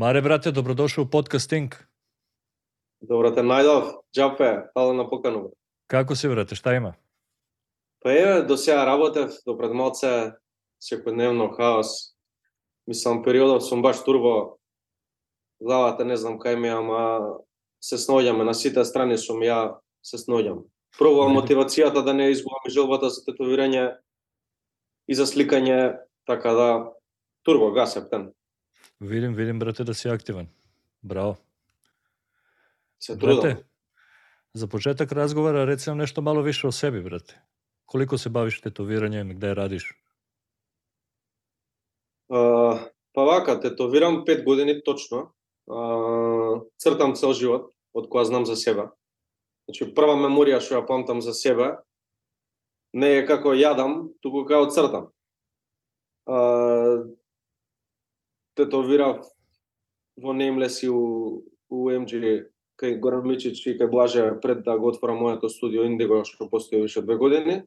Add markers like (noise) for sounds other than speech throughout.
Маре, брате, добродошол у подкастинг. Добро те најдов, џапе, фала на покану. Како си, брате, шта има? Па е, до сега работев, до пред малце, секојдневно хаос. Мислам, периодов сум баш турбо, главата не знам кај ми, ама се сноѓаме, на сите страни сум ја, се сноѓам. Прво (laughs) мотивацијата да не изгубам желбата за тетовирање и за сликање, така да турбо газ септен. Видим, видим, брате, да си активен. Браво. Се трудам. Брате, за почеток разговора рецем нешто мало више о себе, брате. Колико се бавиш тетовирањем и каде радиш? А, па вака, тетовирам 5 години точно. А, цртам цел живот, од која знам за себе. Значи, прва меморија што ја памтам за себе, не е како јадам, туку како цртам. А, тетовирав во Nameless и у, у MG кај Горан Мичич и кај Блаже пред да го отворам моето студио Индиго што постои више две години.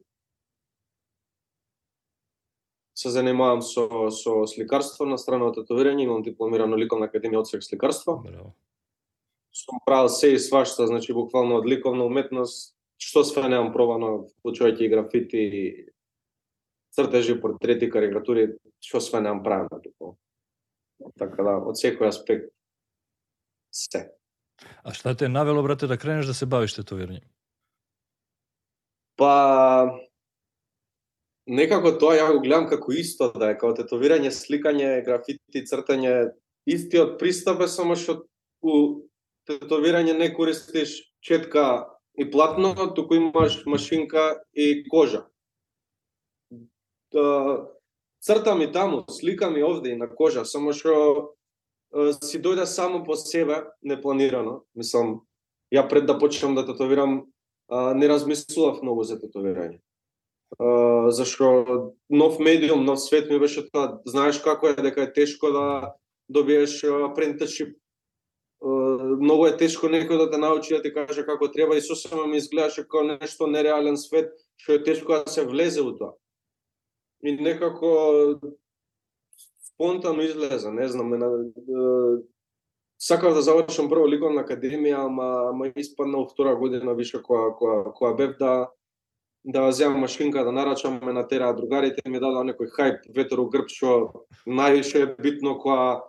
Се занимавам со со сликарство на страна од тетовирање, имам дипломирано ликовна академија од сликарство. Браво. Сум правил се и свашта, значи буквално од ликовна уметност, што све немам пробано, вклучувајќи и графити, и цртежи, портрети, карикатури, што све немам правено. Така да, од секој аспект се. А шта те навело, брате, да кренеш да се бавиш тетовирање? Па некако тоа ја го гледам како исто да е, како тетовирање, сликање, графити, цртање, истиот пристап е само што у тетовирање не користиш четка и платно, туку имаш машинка и кожа. Цртам и таму, сликам и овде и на кожа, само што е, си дојде само по себе, непланирано. Мислам, ја пред да почнам да татовирам, а, не размислував многу за татовирање. А, зашто нов медиум, нов свет ми беше тоа, знаеш како е дека е тешко да добиеш apprenticeship многу е тешко некој да те научи да ти каже како треба и сосема ми изгледаше како нешто нереален свет, што е тешко да се влезе у тоа. И некако спонтано излезе, не знам, на, сакав да завршам прво ликовна академија, ама, ама испадна во втора година више која, која, која бев да да земам машинка да нарачам ме на тера другарите ми дадоа некој хајп ветер у грб што највише е битно која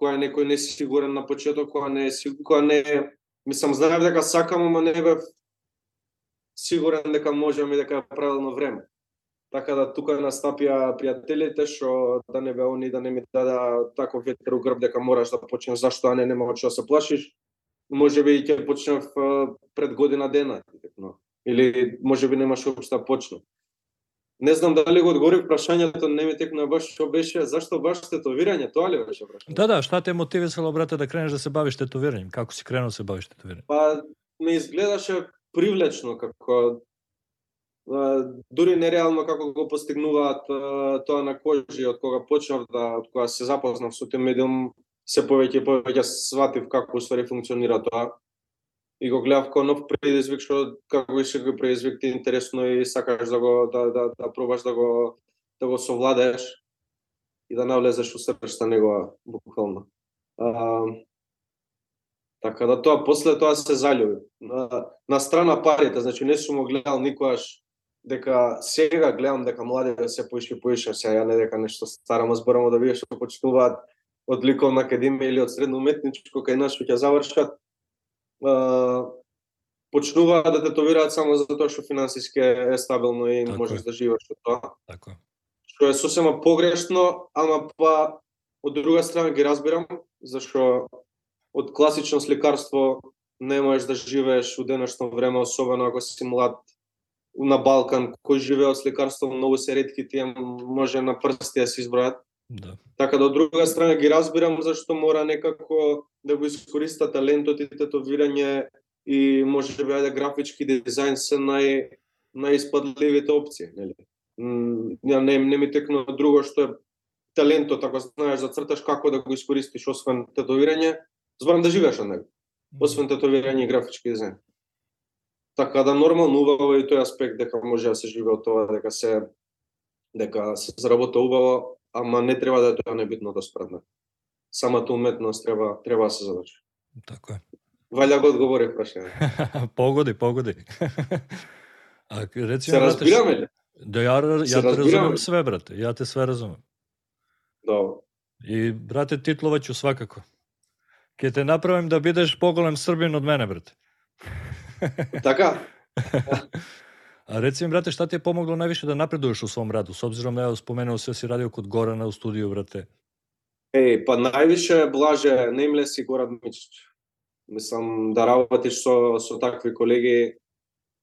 која некој не си сигурен на почеток, која не е која не е мислам знаев дека сакам, ама не бев сигурен дека можам и дека е правилно време. Така да тука настапија пријателите што да не бе они да не ми дада таков ветер у грб дека мораш да почнеш зашто а не нема од што да се плашиш. Може би ќе почнев а, пред година дена, но или може би немаш да почнам. Не знам дали го одговорив прашањето, не ми текна баш што беше, зашто баш тетовирање, тоа ли беше прашање? Да, да, шта те мотивисало, брате, да кренеш да се бавиш тетовирање? Како си кренал да се бавиш тетовирање? Па ме изгледаше привлечно како дури нереално како го постигнуваат тоа на кожи од кога почнав да од кога се запознав со тој медиум се повеќе и повеќе сватив како уствари функционира тоа и го гледав како нов предизвик што како и секој предизвик ти интересно и сакаш да го да да да пробаш да го да го совладаеш и да навлезеш у срцето него буквално. А, така да тоа после тоа се заљуби. На, на страна парите, значи не сум го гледал никогаш дека сега гледам дека младите се поише поише, сега ја не дека нешто старамо зборамо да видиш што почнуваат од ликовна академија или од средно уметничко кај нас што ќе завршат а, почнуваат да тетовираат само затоа што финансиски е стабилно и Така можеш да живееш од тоа. Така. Што е сосема погрешно, ама па од друга страна ги разбирам, зашто од класично сликарство не можеш да живееш у денешно време, особено ако си млад на Балкан, кој живее од сликарство, многу се ретки тие може на прсти да се избројат. Да. Така да од друга страна ги разбирам зашто мора некако да го искориста талентот и тетовирање и може би ајде графички дизајн се нај најиспадливите опции, нели? Ја не, не ми текно друго што е талентот, ако знаеш да црташ како да го искористиш освен тетовирање, зборам да живееш од него, освен тетовирање и графички дизајн. Така да нормално убаво е и тој аспект дека може да се живее од тоа, дека се дека се заработа убаво, ама не треба да е тоа небитното според мене. самата уметност треба треба да се заврши. Така е. Валја го одговори прашање. (laughs) погоди, погоди. (laughs) а реци Се разбираме ли? Да ја ја те разумем све брате, ја те све разумем. Добро. И брате Титловаќу свакако. Ке те направим да бидеш поголем србин од мене брате. Така? А реци ми, брате, шта ти е помогло највише да напредуваш у свом раду, с обзиром на ја споменал се си радио код Горана у студио, брате. Еј, па највише блаже Неймлес и Горан Мичич. Мислам да работиш со со такви колеги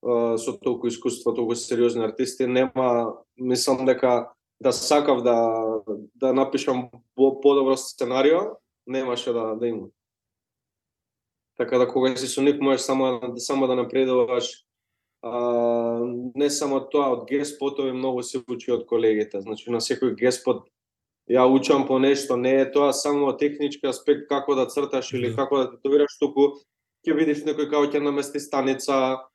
со толку искуство, толку сериозни артисти, нема мислам дека да сакав да да напишам по- подобро сценарио, немаше да да има. Така да кога си со нив можеш само само да напредуваш а, не само тоа, од геспотови многу се учи од колегите. Значи на секој геспот ја учам по нешто, не е тоа само технички аспект како да црташ или Да. како да татуираш, туку ќе видиш некој како ќе намести станица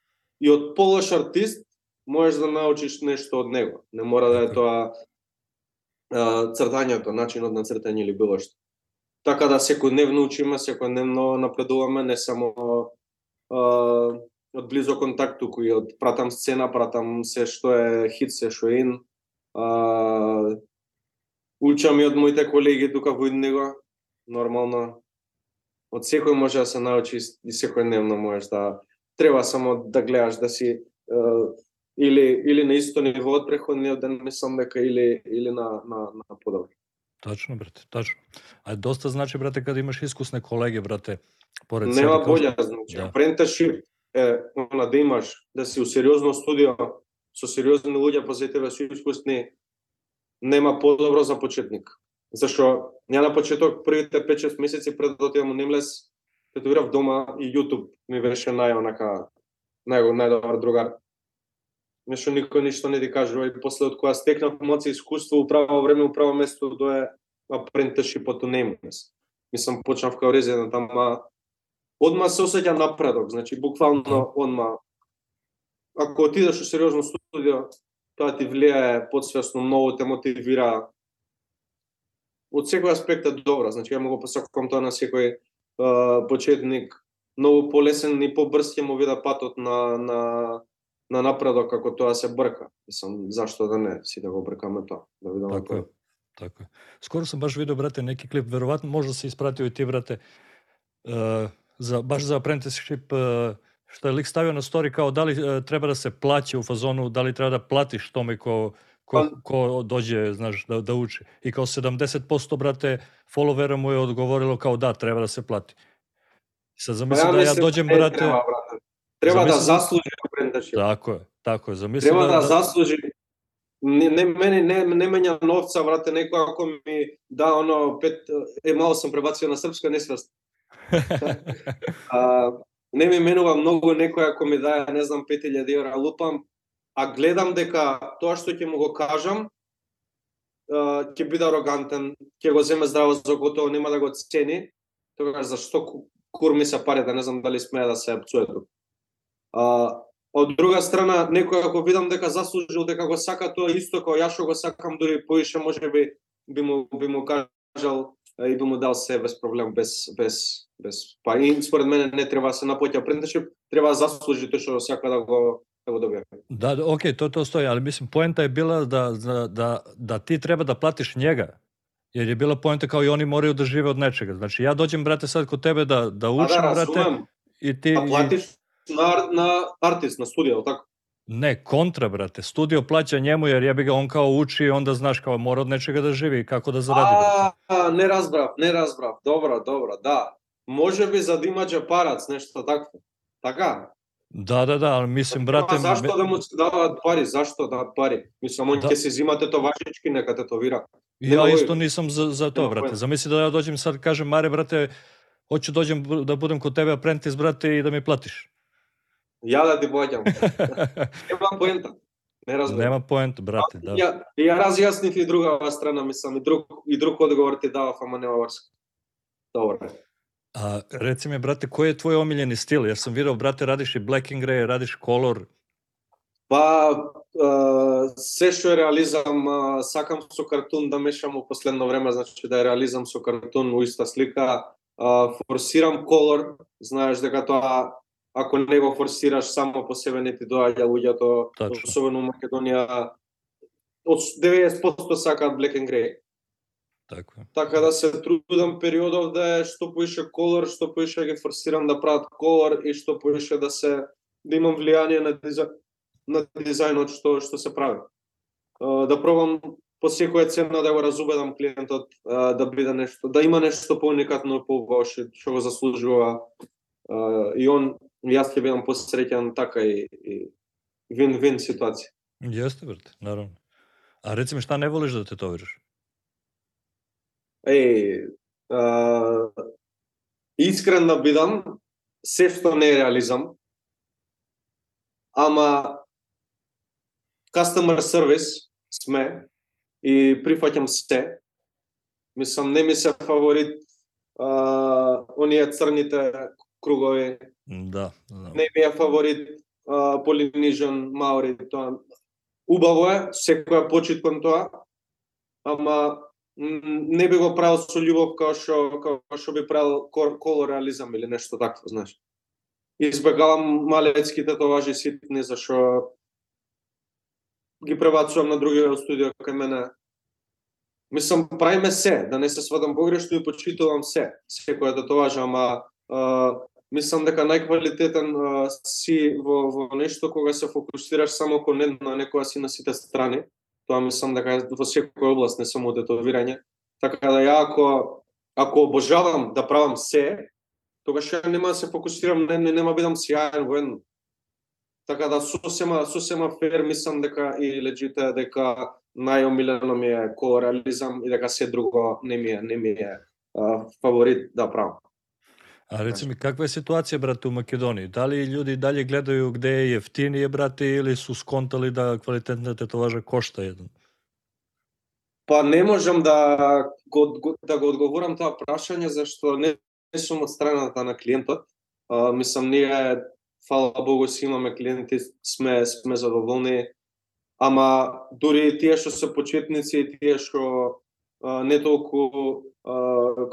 и од полош артист можеш да научиш нешто од него. Не мора да е Така. тоа а, цртањето, начинот на цртање или било што. Така да секојдневно учиме, секојдневно напредуваме, не само а, од близо контакт, туку и од пратам сцена, пратам се што е хит, се што е ин. А, учам и од моите колеги тука во него, нормално. Од секој може да се научи и секојдневно можеш да треба само да гледаш да си а, или или на исто ниво од преходниот ден, мислам дека или или на на на подобро. Точно, брате, точно. А доста значи, брате, каде имаш искусни колеги, брате, поред Нема себе, што- болја, значи. Да. Апренташип е она да имаш да си у сериозно студио со сериозни луѓе позади тебе со искусни нема подобро за почетник. Зашо ја на почеток првите 5-6 месеци пред да отидам у Немлес тетуирав дома и YouTube ми беше нај онака нај најдобар другар. Нешто никој ништо не ти кажува. И после од која стекнав моци искуство у право време у право место дое апренташипот у Немлес. Мислам почнав као резидент, ама одма се осеќа напредок, значи буквално одма. Ако отидеш у сериозно студио, тоа ти влијае подсвесно, многу те мотивира. Од секој аспект е добро, значи ја му посакувам тоа на секој почетник, многу полесен и побрз ќе му вида патот на на на напредок како тоа се брка. Мислам, зашто да не, си да го бркаме тоа, да видиме Така е. тоа. Така е. Скоро сам баш видео, брате, неки клип, веројатно може да се испратил и ти, брате, е, за, баш за apprenticeship, е, што е лик ставио на стори, као дали е, треба да се плати у фазону, дали треба да платиш томе ко, ко, Па- ко доđe, знаеш, да, да учи. И као 70% брате, фоловера му е одговорило као да, треба да се плати. Се Па замисли ја да ја мислам, доđem, не брате, Треба, брате. Треба да apprenticeship. тако е, тако е, замисли Треба да, да, заслужи не, не мене не не мења новца брате некој ако ми да оно пет е мало сум пребацил на српска несвест. (laughs) А, не ми менува многу некој ако ми даја не знам 5000 евра лупам, а гледам дека тоа што ќе му го кажам ќе биде арогантен, ќе го земе здраво за готово, нема да го цени, тогаш зашто ку- кур ми се парите, не знам дали смее да се пцуе тук. Од друга страна, некој ако видам дека заслужил, дека го сака тоа исто како јас што го сакам, дури поише можеби би му би му кажал и би му дал се без проблем, без без без па и според мене не треба да се наплаќа apprenticeship, треба да заслужи тој што сака да го да го. Да, да, окей, тоа тоа стои, али мислим поента е била да да да, да ти треба да платиш njega. Jer je bila poenta kao i oni moraju da žive od nečega. Znači ja dođem brate sad kod tebe da da А učim да, brate разумем, i ti а платиш на на артист, на студио, така? i, ne kontra brate. Studio plaća njemu jer ja bi ga on kao uči i onda znaš kao mora od nečega da živi i kako da zaradi. brate. А, не разбрав, не разбрав. Добро, добро, да. Може би за да има джепарац, нешто такво. Така? Da, da, da, ali mislim brate Ама зашто me- да му се даваат пари? Зашто да пари? Мислам, он Да. ќе се зима тетоважички, нека тетовира. Ja Nema isto logike. nisam za, za to, Nema brate. pojma. Zamisli da ja dođem sad kažem, Mare, brate, hoću dođem bu- da budem kod tebe apprentice, brate, i da mi platiš. Ja da ti pođam. (laughs) Nema poenta. Ne razumem. Nema poenta, brate. Da. Ja, ja razjasnih i druga strana, mislim, i drug, i drug odgovor ti dao, fama nema vrsta. Dobro. A, reci mi, brate, koji je tvoj omiljeni stil? Ja sam video, brate, radiš i black and grey, radiš color. Pa, uh, sve što je realizam, uh, sakam su kartun da mešam u posledno vreme, znači da je realizam su kartun u ista slika. Uh, forsiram color, znaš da дека to ако не го форсираш само по себе не ти доаѓа луѓето, особено во Македонија од 90% сакаат black and grey. Така. Така да се трудам периодов да е што поише колор, што поише ги форсирам да прават колор и што поише да се да имам влијание на дизајн на дизајнот што што се прави. Да пробам по секоја цена да го разубедам клиентот да биде нешто, да има нешто поуникатно и поубаво што го заслужува и он јас ќе бидам посреќен така и, и вин-вин ситуација. Јесте брат, наравно. А реци ми шта не волиш да тетовираш? Е, а, искрен да бидам, се што не е реализам, ама customer service сме и прифаќам се. Мислам, не ми се фаворит а, оние црните кругови. Да, да. Не ми е фаворит а, Polynesian Маори, тоа. Убаво е, секоја почит кон тоа, ама не би го правил со љубов како што како што би правил колореализам или нешто такво, знаеш. Избегавам малецките товажи ситни зашо ги пребацувам на другиот студио кај мене. Мислам, правиме се, да не се свадам погрешно и почитувам се, секоја татуажа, ама а, мислам дека најквалитетен а, си во, во нешто кога се фокусираш само кон една, некоја си на сите страни. Тоа мислам дека во секоја област, не само детовирање. Така да ја ако ако обожавам да правам се, тогаш ја нема да се фокусирам, не, не, нема да бидам сјаен во едно. Така да сосема сосема фер мислам дека и леджите дека најомилено ми е колореализам и дека се друго не ми е не ми е а, фаворит да правам. А реци ми, каква е ситуација, брате, у Македонија? Дали луѓе дали гледају где е ефтинije, брате, или су сконтали да квалитетната тетоважа кошта еден? Па не можам да го, да го одговорам тоа прашање, зашто не, не сум од страната на клиентот. А, мислам, ние фала Богу си имаме клиенти, сме сме задоволни. Ама дури тие што се почетници и тие што не толку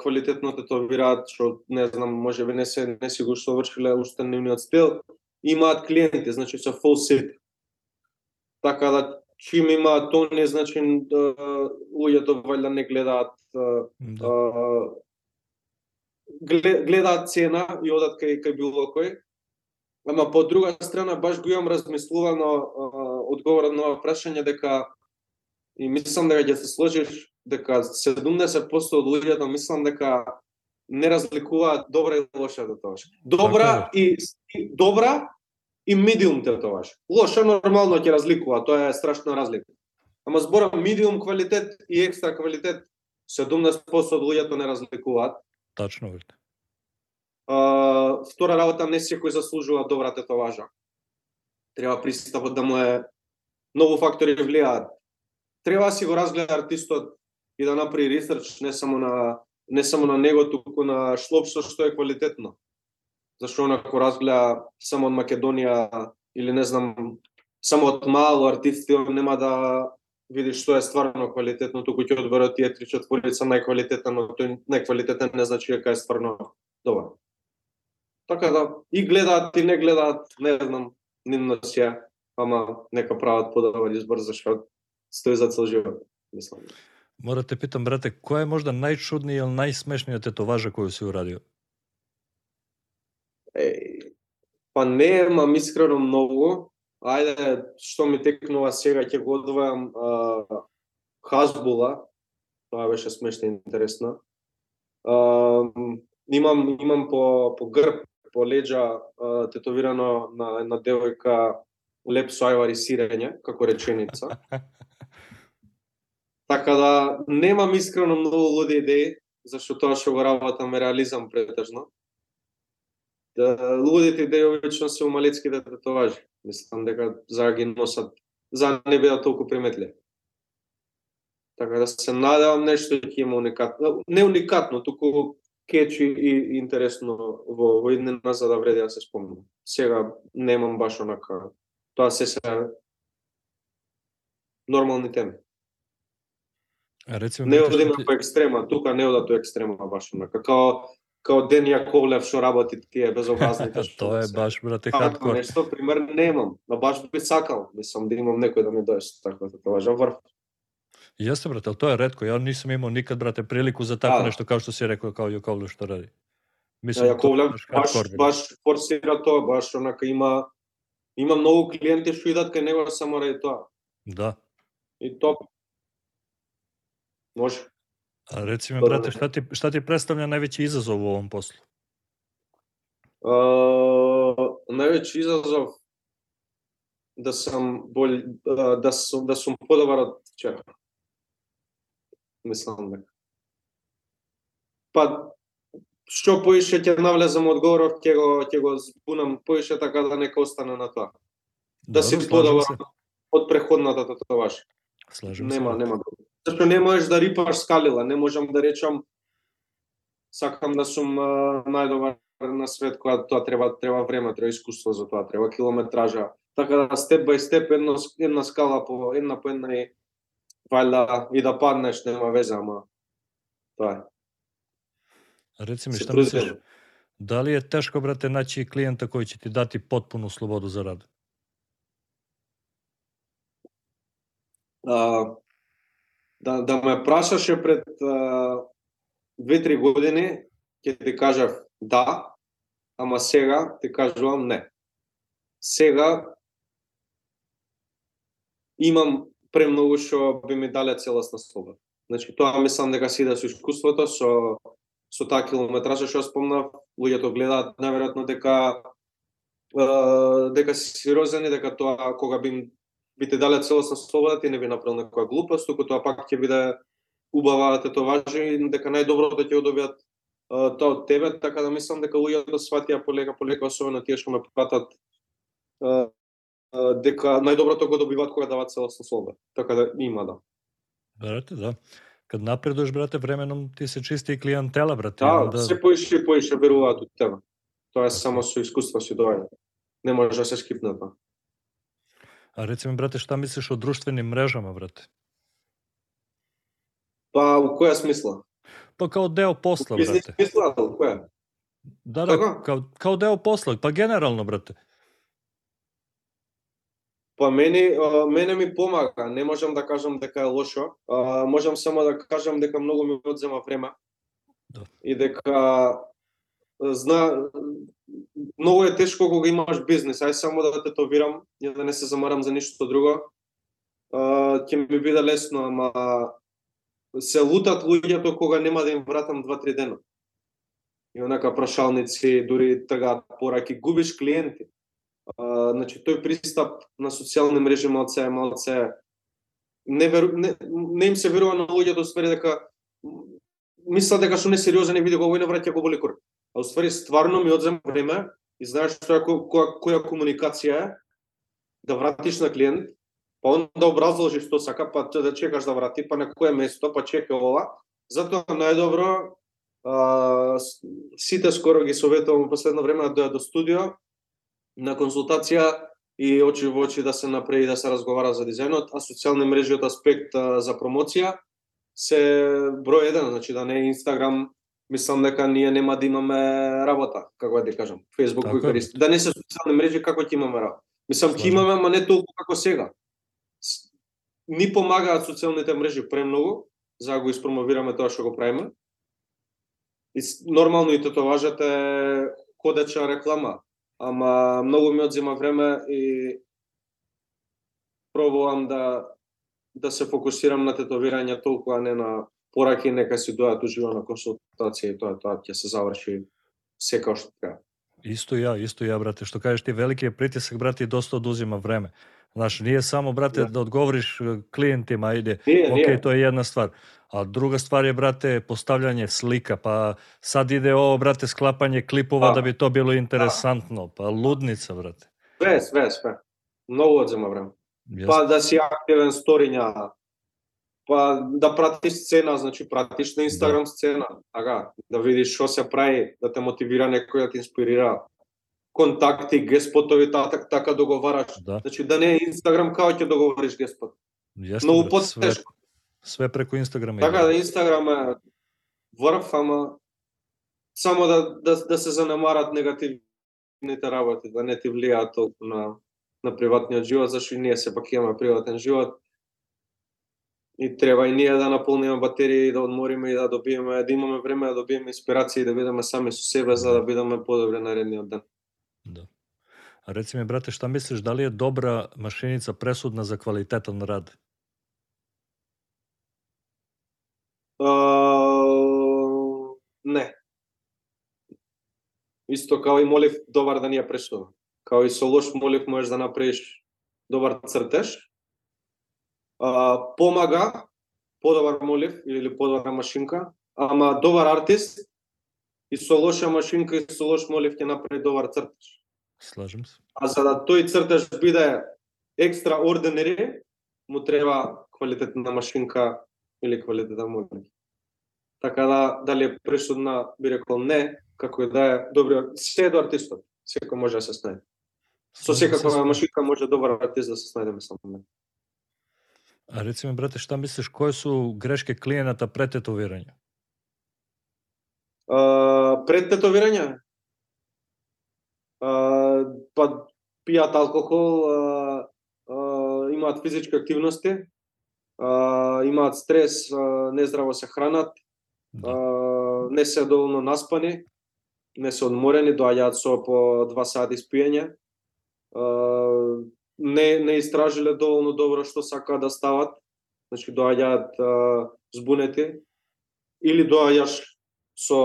квалитетно тетовираат, што не знам, може би не се не си го совршиле уште нивниот стил, имаат клиенти, значи се full set. Така да чим има тоа не значи луѓето валјда не гледаат да. гледаат цена и одат кај кај било кој Ама по друга страна баш го имам размислувано одговорот на ова прашање дека и мислам дека ќе се сложиш дека 70% од луѓето мислам дека не разликуваат добра и лоша татуаж. Добра и, и добра и медиум татуаж. Лоша нормално ќе разликува, тоа е страшна разлика. Ама зборам медиум квалитет и екстра квалитет 70% од луѓето не разликуваат. Тачно, верите. Втора работа, не секој заслужува добра тетоважа. Треба пристапот да му е многу фактори влијаат. Треба да си го разгледа артистот и да направи ресерч не само на не само на него, туку на шлопшто што е квалитетно. Зашто онако разгледа само од Македонија или не знам само од мало артисти нема да види што е стварно квалитетно, туку ќе одбере тие три четворица најквалитетен, но тој најквалитетен не значи дека е стварно добар. Така да и гледаат и не гледаат, не знам, нивно си ама нека прават подобар избор зашто стои за цел живот, мислам. Мора те питам, брате, која е можда најчудниот или најсмешниот тетоважа кој си урадио? Е, па не ма искрено многу. Ајде, што ми текнува сега, ќе го одвојам Хазбула. Тоа беше смешно и интересно. А, имам имам по по грб по леđа тетовирано на една девојка леп сојвар и сирење, како реченица. (laughs) така да немам искрено многу луди идеи, зашто тоа што го работам е реализам претежно. Да, лудите идеи обично се умалецките да тетоважи. Мислам дека за ги носат, за не бидат толку приметли. Така да се надевам нешто ќе има уникатно, не уникатно, туку кечи и интересно во, во иднина за да вреди да се спомнам. Сега немам баш онака. Тоа се се нормални теми. А рецимо Не одиме по екстрема, тука не одат до екстрема баш онака. Као као Ден Јаковлев што работи тие (laughs) безобразните што тоа е баш брате хардкор. нешто пример немам, но баш би сакал, мислам да имам некој да ми дое со такво татуажа врв. Јесте брате, тоа е ретко. Ја нисам имал никад брате прилику за такво Да. нешто како што си рекол као Јаковле што ради. Да, Мислам тоа Јаковлев баш баш форсира тоа, баш онака има има многу клиенти што идат кај него само ради тоа. Да. И топ. Може. А реци ми брате, шта ти шта ти представља највеќи изазов во овом послу? А, највеќе изазов да сам болј да, да сум да сум подобар од вчера. Мислам дека. Па што поише ќе навлезам од одговоров, ќе го ќе го збунам поише така да нека остане на тоа. Да си слажам подобар од преходната татуаж. Слажам се. Нема, брате. Зашто не можеш да рипаш скалила, не можам да речам сакам да сум најдобар на свет кога тоа треба треба време, треба искуство за тоа, треба километража. Така да степ бај степ едно една скала по една по една и вајда и да паднеш нема веза, ама тоа е. Реци ми шта мислиш? Дали е тешко брате најчи клиента кој ќе ти дати потпуну слободу за рад? А, да, да ме прашаше пред две-три години, ќе ти кажав да, ама сега ти кажувам не. Сега имам премногу што би ми дале целосна слобода. Значи, тоа мислам дека си да со искуството, со со таа километража што спомнав, луѓето гледаат наверојатно дека е, дека си сериозен и дека тоа кога би им би те дале целосна слобода, ти не би направил некоја глупост, туку тоа пак ќе биде убава тетоважа и дека најдоброто ќе го добијат тоа од тебе, така да мислам дека луѓето сватија полека полека, особено тие што ме пратат дека најдоброто го добиваат кога даваат целосна слобода. Така да има да. Брате, да. Кад напредуваш, брате, временом ти се чисти и клиентела, брате. Да, onda- се поише и поише веруваат од тебе. Тоа е само со искуство си доаѓа. Не може да се скипне тоа. А реци ми, брате, шта мислиш о друштвени мрежама, брате? Па, у која смисла? Па као дел посла, Бизнес брате. смисла, у која? Да, да, као, као дел посла, па генерално, брате. Па мене, а, мене ми помага, не можам да кажам дека е лошо, а, можам само да кажам дека многу ми одзема време. Да. И дека зна многу е тешко кога имаш бизнес, ај само да тетовирам ја да не се замарам за ништо друго. А, ќе ми биде лесно, ама се лутат луѓето кога нема да им вратам 2-3 дена. И онака прашалници, дури тргаат пораки, губиш клиенти. А, значи тој пристап на социјални мрежи малце е малце не, веру, не, не им се верува на луѓето сфери дека мислат дека што не сериозен и види го овој не враќа го боли кур. Па, а уствари стварно ми одзема време и знаеш што е која, која комуникација е да вратиш на клиент, па он да образложи што сака, па да чекаш да врати, па на кое место, па чека ова. Затоа најдобро а, сите скоро ги советувам последно време да дојат до студио на консултација и очи во очи да се направи да се разговара за дизајнот, а социјални мрежи од аспект а, за промоција се број еден, значи да не е Инстаграм, мислам дека ние нема да имаме работа, како да кажам, Facebook Така е, користи. Да не се социјални мрежи како ќе имаме работа. Мислам ќе имаме, ама не толку како сега. Ни помагаат социјалните мрежи премногу за да го испромовираме тоа што го правиме. И нормално и тетоважата е ходеча реклама, ама многу ми одзема време и пробувам да да се фокусирам на тетовирање толку, а не на пораки, нека си дојат уживо на консултација и тоа, тоа ќе се заврши секој што треба. Исто ја, исто ја, брате, што кажеш ти, великиот притисак, брате, и доста одузима време. Знаеш, ние само, брате, Да. да одговориш е, клиентима, ајде, Ние, окей, ние, тоа е една ствар. А друга ствар е, брате, постављање слика, па сад иде ово, брате, склапање клипова Да. да би то било интересантно, па лудница, брате. све, све, све. Многу одзема време. Јас, Па да си активен сториња, па да пратиш сцена, значи пратиш на Инстаграм сцена, така, да видиш што се прави, да те мотивира некој да те инспирира. Контакти, геспотови, така, така договараш. да, Значи да не е Инстаграм како ќе договориш геспот. Јесте, многу брат, све, потешко. све преку Инстаграма. Така иде. да Инстаграм е врв, ама само да, да, да се занемарат негативните работи, да не ти влијаат толку на, на приватниот живот, зашто и ние сепак имаме приватен живот. И треба и ние да наполниме батерии и да одмориме и да добиеме, да имаме време да добиеме инспирација и да бидеме сами со себе за да бидеме подобри наредниот ден. Да. А реци ми, брате, šta мислиш, дали е добра машиница пресудна за квалитетен рад? А, не. Исто као и молив добар да ни ја пресува. Као и со лош молив можеш да направиш добар цртеж. А, помага подобар молив или подобра машинка, ама добар артист и со лоша машинка и со лош молив ќе направи добар цртеж. Слажем се. А за да тој цртеж биде екстраординери, му треба квалитетна машинка или квалитетен молив. Така да, дали е пресудна, би рекол не, како и да е добро, се до артистот, секој може да се снајде. Со Слажем се секаква с- машинка може добар артист да се снајде не. А реци ми, брате, šta мислиш, кои су грешке клиената пред тетовирање? А, пред тетовирање, а, па пијат алкохол, а, а, имаат физички активности, а, имаат стрес, а, нездраво се хранат, Да. а, не се доволно наспани, не се одморени, доаѓаат со по два сати спиење, а, не не истражиле доволно добро што сакаат да стават, значи доаѓаат збунети или доаѓаш со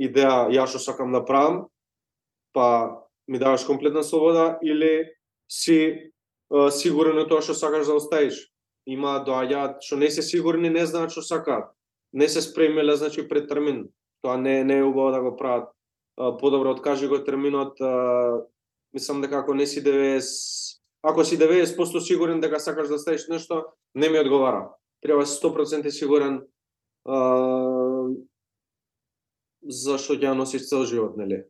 идеја ја што сакам да правам, па ми даваш комплетна слобода или си а, сигурен на тоа што сакаш да оставиш. Има доаѓаат што не се сигурни, не знаат што сакаат. Не се спремиле значи пред термин. Тоа не не е убаво да го прават. Подобро откажи го терминот, а, мислам дека ако не си 90 ако си 90% сигурен дека сакаш да ставиш нешто, не ми одговара. Треба си 100% сигурен а, зашто ќе ја носиш цел живот, нели?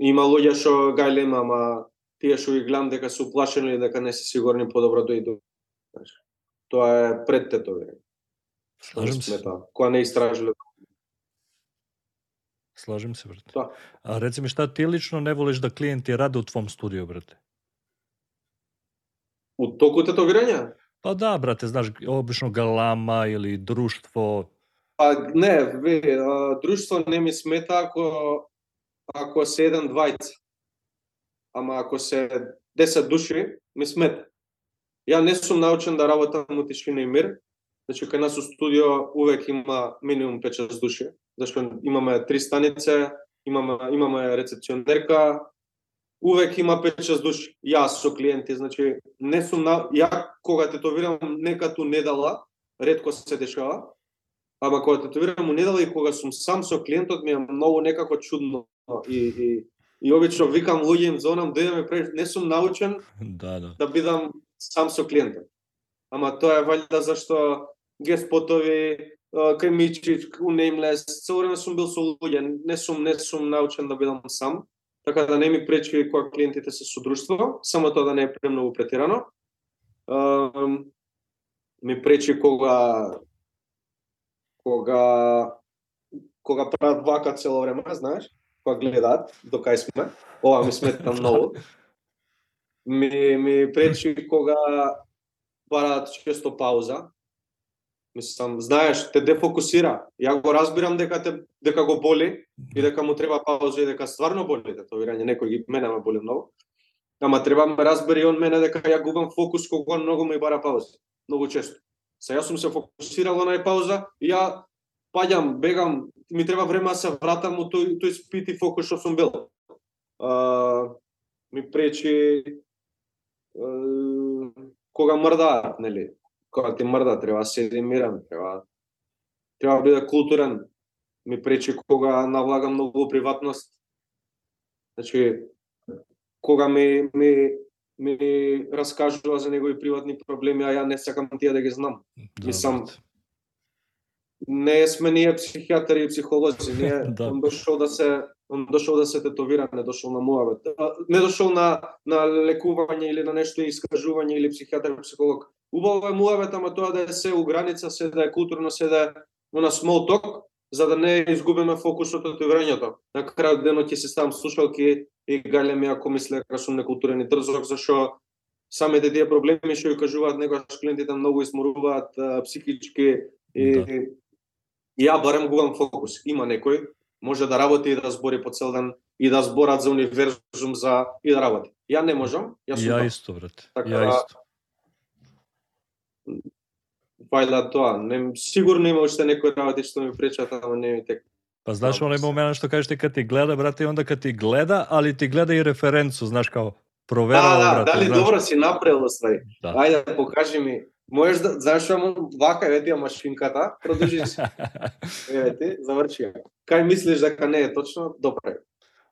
Има луѓе што гајлема, ама тие што ги гледам дека се уплашени или дека не се сигурни подобро да иду. Тоа е пред тетовирање. Слажем се. Која не истражиле. Слажем се, брате. Да. А реци ми, šta ти лично не волиш да клиенти раде у твом студио, брате? У току тетовирање? Па да, брате, знаеш, обично галама или друштво. Па не, ве, а, друштво не ми смета ако ако се еден двајца. Ама ако се 10 души, ми смета. Ја не сум научен да работам у тишина и мир. Значи, кај нас у студио увек има минимум 5-6 души, зашто имаме три станице, имаме, имаме рецепционерка, увек има 5-6 души. Јас со клиенти, значи, не сум на... Ја кога тетовирам некату недела, ретко се дешава, ама кога тетовирам у недела и кога сум сам со клиентот ми е многу некако чудно и, и, и обично викам луѓе им зонам дојдеме пред, не сум научен (laughs) Да, да. да бидам сам со клиентот. Ама тоа е валјда зашто геспотови, кај Мичич, у Nameless, цело време сум бил со луѓе, не сум не сум научен да бидам сам, така да не ми пречи кога клиентите се со друштво, само тоа да не е премногу претирано. Ам, ми пречи кога кога кога прават вака цело време, знаеш, кога гледаат до кај сме. Ова ми смета многу. (laughs) Ми ми пречи кога бараат често пауза. Мислам, знаеш, те дефокусира. Ја го разбирам дека те дека го боли и дека му треба пауза и дека стварно боли тетовирање, некој ги мене ме боли многу. Ама треба ме разбери он мене дека ја губам фокус кога многу ми бара пауза. Многу често. Се јас сум се фокусирал на пауза и ја паѓам, бегам, ми треба време да се вратам у тој тој спит и фокус што сум бил. А, ми пречи а, кога мрдаат, нели? Кога ти мрда, треба да седи мирен, треба треба да биде културен. Ми пречи кога навлагам многу приватност. Значи, кога ми, ми, ми раскажува за негови приватни проблеми, а ја не сакам тие да ги знам. Да, Мислам. Не сме ние психијатри и психолози, ние (laughs) Да. он дошол да се он дошол да се тетовира, не дошол на муавет. А, Не дошол на на лекување или на нешто искажување или психијатар психолог. Убаво е муавет, ама тоа да е се у граница, се да е културно, се да е на small talk, за да не изгубиме фокусот од играњето. На крајот денот ќе се ставам слушалки и галеме ако мисле дека сум некултурен и дрзок, зашо самите тие проблеми што ја кажуваат некогаш клиентите многу изморуваат психички и да. ја барем губам фокус. Има некој може да работи и да збори по цел ден и да зборат за универзум за и да работи. Ја не можам, јас сум Ја исто, брат. Така, ја исто. Вајда тоа, не сигурно има уште некои работи што ми пречат, ама не ми тек. Па знаеш, оној момент што кажеш дека ти гледа, брате, и онда кога ти гледа, али ти гледа и референцу, знаеш како проверава, да, да, брате. дали добро си направил свај. Да. Ајде, покажи ми. Можеш да, знаеш што вака е тие машинката, продолжи си. (laughs) Еве ти, заврши ја. Кај мислиш дека не е точно, добро.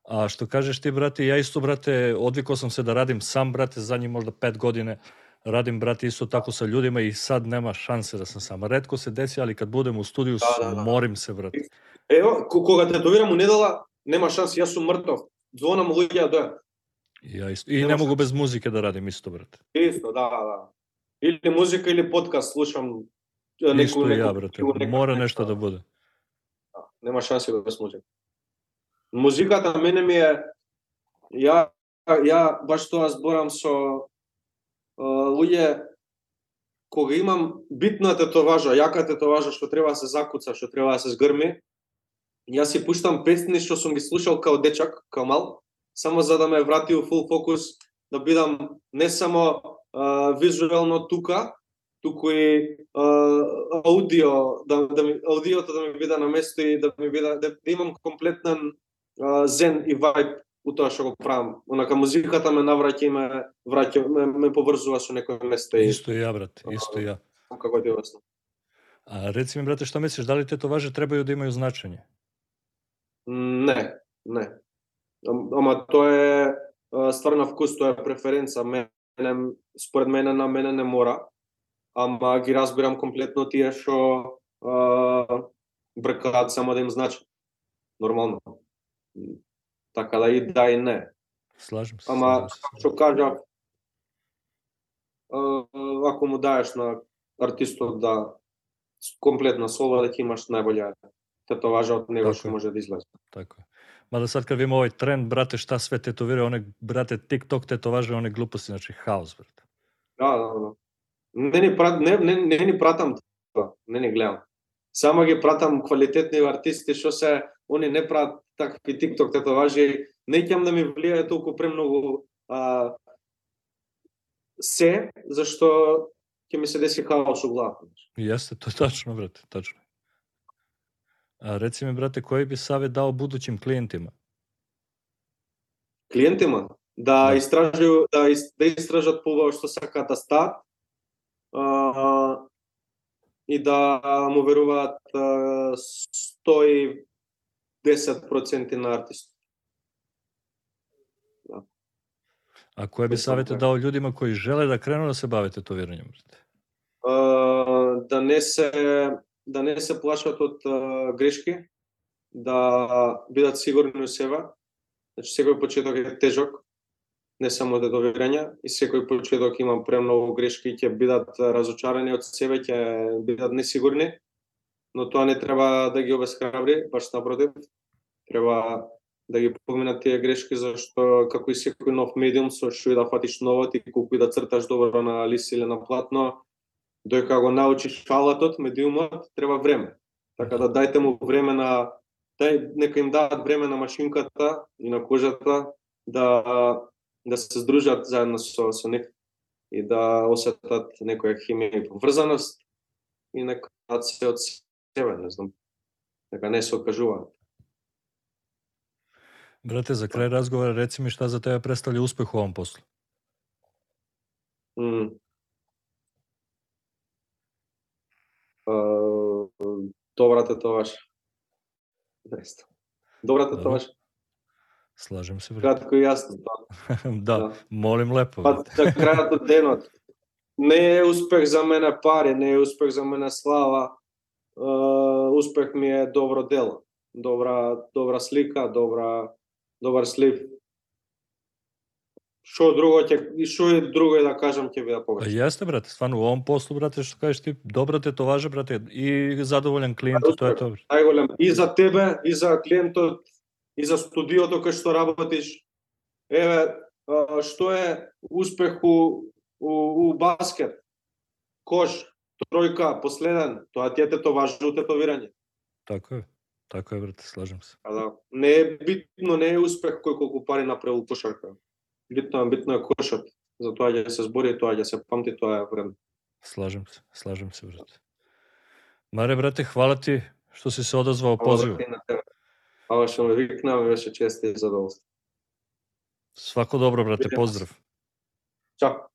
А што кажеш ти, брате, ја исто, брате, одвикол сам се да радим сам, брате, задни можда пет години радим, брате, исто тако со луѓима и сад нема шансе да сум сам. Ретко се деси, али кад будем у студиу, Да, да, да. морим се, брате. Ево, ко- кога тетовирам у недела, нема шанси, јас сум мртов. Звонам луѓе да. И Ја исто. И Нема не могу шансе. без музика да радим исто, брате. Исто, да, да. Или музика или подкаст слушам. е, Исто и ја, брате. некој- Мора некој- нешто да биде. Да, Нема шанси без музика. Музиката мене ми е ја ја баш тоа зборам со а, луѓе кога имам битна тетоважа, јака тетоважа што треба да се закуца, што треба да се згрми, јас си пуштам песни што сум ги слушал као дечак, као мал, само за да ме врати у фул фокус, да бидам не само а, визуелно тука, туку и а, аудио, да, да ми, аудиото да ми биде на место и да ми биде, да, да имам комплетен а, зен и вајб у тоа што го правам. Онака музиката ме навраќа и ме враќа, ме, ме поврзува со некој место и Исто ја, брате, исто ја. како ти обяснам. А реци ми, брате, што мислиш, дали тетоважи требају да имају значење? Не, не. Ам- Ама тоа е ствар на вкус, тоа е преференца. Мене, според мене на мене не мора, ама ги разбирам комплетно тие што бркаат само да им значи. Нормално. Така да и да и не. Слажам се. Ама слажам се. што а, ако му даеш на артистот да комплетна соло да ќе имаш најболја тетоважа од него Така што е. може да излезе. Така. е. Мада сад кад видиме овој тренд, брате, шта све тетовира, оне, брате, TikTok тетоважи, оне глупости, значи хаос, брате. Да, да, да. Не ни прат, не, не, не ни пратам тоа, не ни гледам. Само ги пратам квалитетни артисти што се они не прават такви TikTok тетоважи, не ќе да ми влијае толку премногу а, се, зашто ќе ми се деси хаос у главата. Јесте, тоа е тачно, брате, тачно. А реци ми, брате, кој би савет дал будучим клиентима? клиентима да Да. истражуваат да, ис- да истражат побаво што сакаат да стаат а, и да му веруваат а, 110% на артист. А кој би савете дал луѓима кои желе да крену да се брате? А, да не се да не се плашат од а, грешки, да бидат сигурни у себе. Значи секој почеток е тежок, не само тетовирање, и секој почеток има премногу грешки, ќе бидат разочарани од себе, ќе бидат несигурни, но тоа не треба да ги обесхрабри, баш напротив. Треба да ги поминат тие грешки, зашто како и секој нов медиум со што и да фатиш ново, ти колку и да црташ добро на лист или на платно, дојка го научиш фалатот, медиумот, треба време. Така да дајте му време на дај нека им дадат време на машинката и на кожата да да се здружат заедно со со нив и да осетат некоја химија и поврзаност и нека дадат се од себе, не знам. Нека не се окажуваат. Брате, за крај разговора реци ми шта за тебе представи успех у овом послу. М. А, добрата товаш. Наистина. Добрата Добро. товаш. Слажем се, брате. Кратко и јасно. тоа. (laughs) да, Да. молим лепо, Па на крајот од денот. Не е успех за мене пари, не е успех за мене слава. Успех ми е добро дело. Добра добра слика, добра добар слив. што друго ќе и што е друго е да кажам ќе ви да Па погрешам. Јесте, брате, стварно, во овом послу, брате, што кажеш ти, добро те тоа важе, брате, и задоволен клиент, Па, тоа е тоа. Најголем и за тебе, и за клиентот, и за студиото кај што работиш. Еве, што е успех у, у, у баскет? Кош, тројка, последен, тоа ти е тетоважно тетовирање. Така е. Така е, брате, слажам се. А да, не е битно, не е успех кој колку пари направил кошарка. Битно, е- битно е кошот. За тоа ќе се збори, тоа ќе се памти, тоа е време. Слажам се, слажам се, брате. Маре, брате, хвала ти што си се одозвал Ова позив. брате, и на тебе. Ова што ме викна, ме беше чест и задоволство. Свако добро, брате, поздрав. Чао.